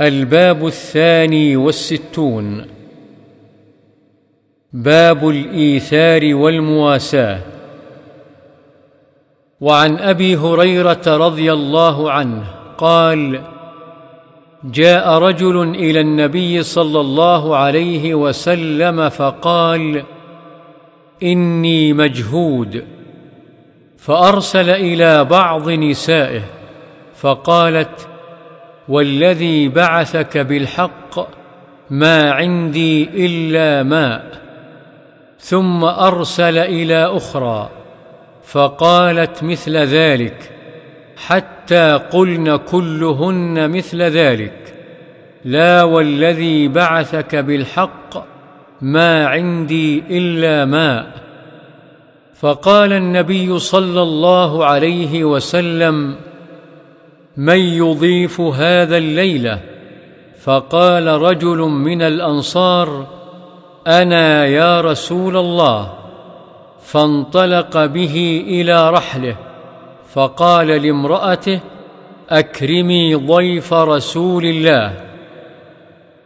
الباب الثاني والستون. باب الإيثار والمواساة. وعن أبي هريرة رضي الله عنه قال جاء رجل إلى النبي صلى الله عليه وسلم فقال إني مجهود. فأرسل إلى بعض نسائه فقالت والذي بعثك بالحق ما عندي إلا ماء ثم أرسل إلى أخرى فقالت مثل ذلك حتى قلن كلهن مثل ذلك. لا والذي بعثك بالحق ما عندي إلا ماء فقال النبي صلى الله عليه وسلم من يضيف هذا الليلة فقال رجل من الأنصار أنا يا رسول الله. فانطلق به إلى رحله فقال لامرأته أكرمي ضيف رسول الله.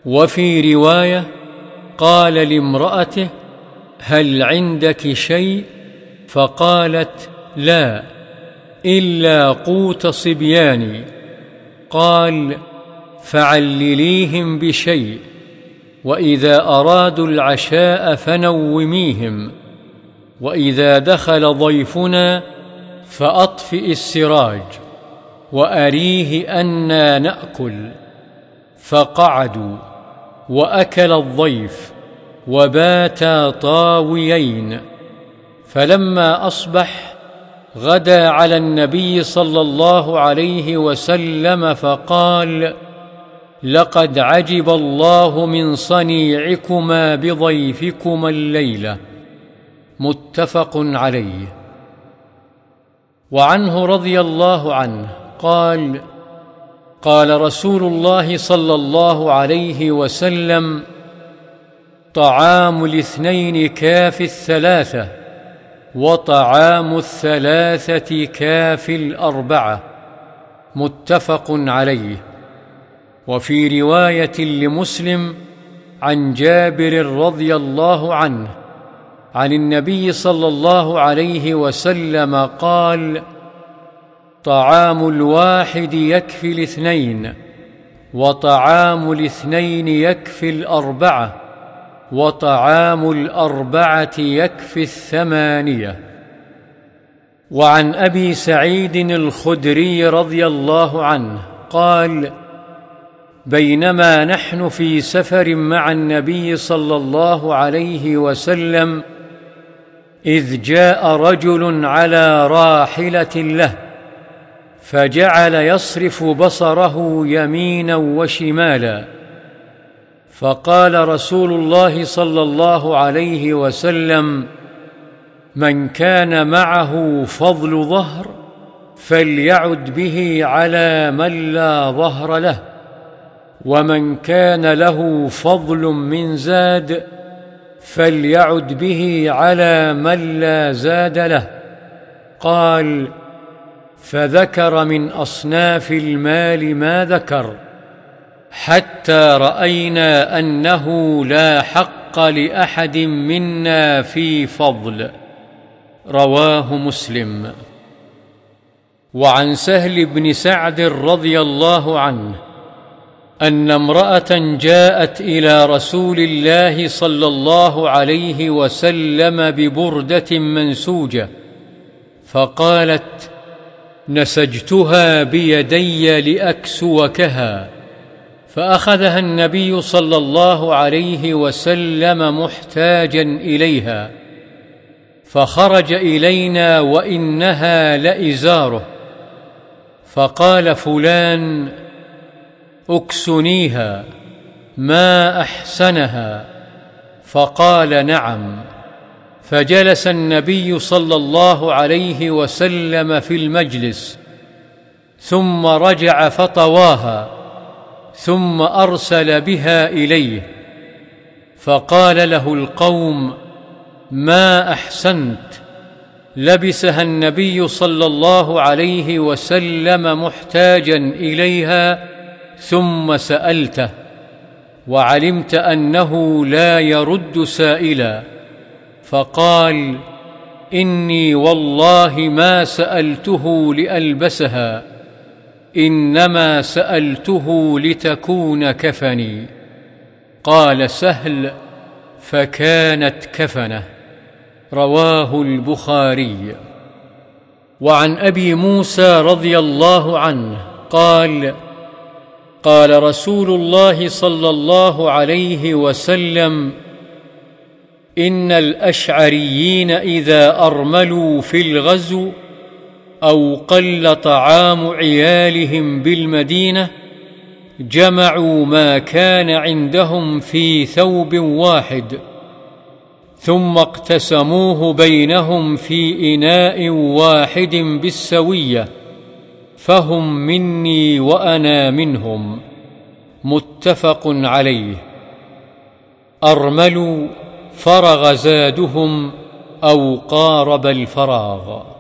وفي رواية قال لامرأته هل عندك شيء؟ فقالت لا. إلا قوت صبياني. قال فعلليهم بشيء وإذا أرادوا العشاء فنوميهم وإذا دخل ضيفنا فأطفئ السراج وأريه أنا نأكل. فقعدوا وأكل الضيف وباتا طاويين. فلما أصبح غدا على النبي صلى الله عليه وسلم فقال لقد عجب الله من صنيعكما بضيفكما الليلة. متفق عليه. وعنه رضي الله عنه قال قال رسول الله صلى الله عليه وسلم طعام الاثنين كافي الثلاثة وطعام الثلاثة كافي الأربعة متفق عليه. وفي رواية لمسلم عن جابر رضي الله عنه عن النبي صلى الله عليه وسلم قال طعام الواحد يكفي الاثنين وطعام الاثنين يكفي الأربعة. وطعام الأربعة يكفي الثمانية. وعن أبي سعيد الخدري رضي الله عنه قال بينما نحن في سفر مع النبي صلى الله عليه وسلم إذ جاء رجل على راحلة له فجعل يصرف بصره يمينا وشمالا. فقال رسول الله صلى الله عليه وسلم من كان معه فضل ظهر فليعد به على من لا ظهر له ومن كان له فضل من زاد فليعد به على من لا زاد له. قال فذكر من أصناف المال ما ذكر. حتى رأينا أنه لا حق لأحد منا في فضل. رواه مسلم. وعن سهل بن سعد رضي الله عنه أن امرأة جاءت إلى رسول الله صلى الله عليه وسلم ببردة منسوجة فقالت نسجتها بيدي لأكسوكها. فأخذها النبي صلى الله عليه وسلم محتاجا إليها فخرج إلينا وإنها لإزاره فقال فلان أكسنيها ما أحسنها؟ فقال نعم. فجلس النبي صلى الله عليه وسلم في المجلس ثم رجع فطواها. ثم أرسل بها إليه فقال له القوم ما أحسنت؟ لبسها النبي صلى الله عليه وسلم محتاجا إليها ثم سألته وعلمت أنه لا يرد سائلا فقال إني والله ما سألته لألبسها إنما سألته لتكون كفني. قال سهل فكانت كفنة. رواه البخاري. وعن أبي موسى رضي الله عنه قال قال رسول الله صلى الله عليه وسلم إن الأشعريين إذا أرملوا في الغزو أو قل طعام عيالهم بالمدينة جمعوا ما كان عندهم في ثوب واحد ثم اقتسموه بينهم في إناء واحد بالسوية فهم مني وأنا منهم. متفق عليه. أرملوا فرغ زادهم أو قارب الفراغ.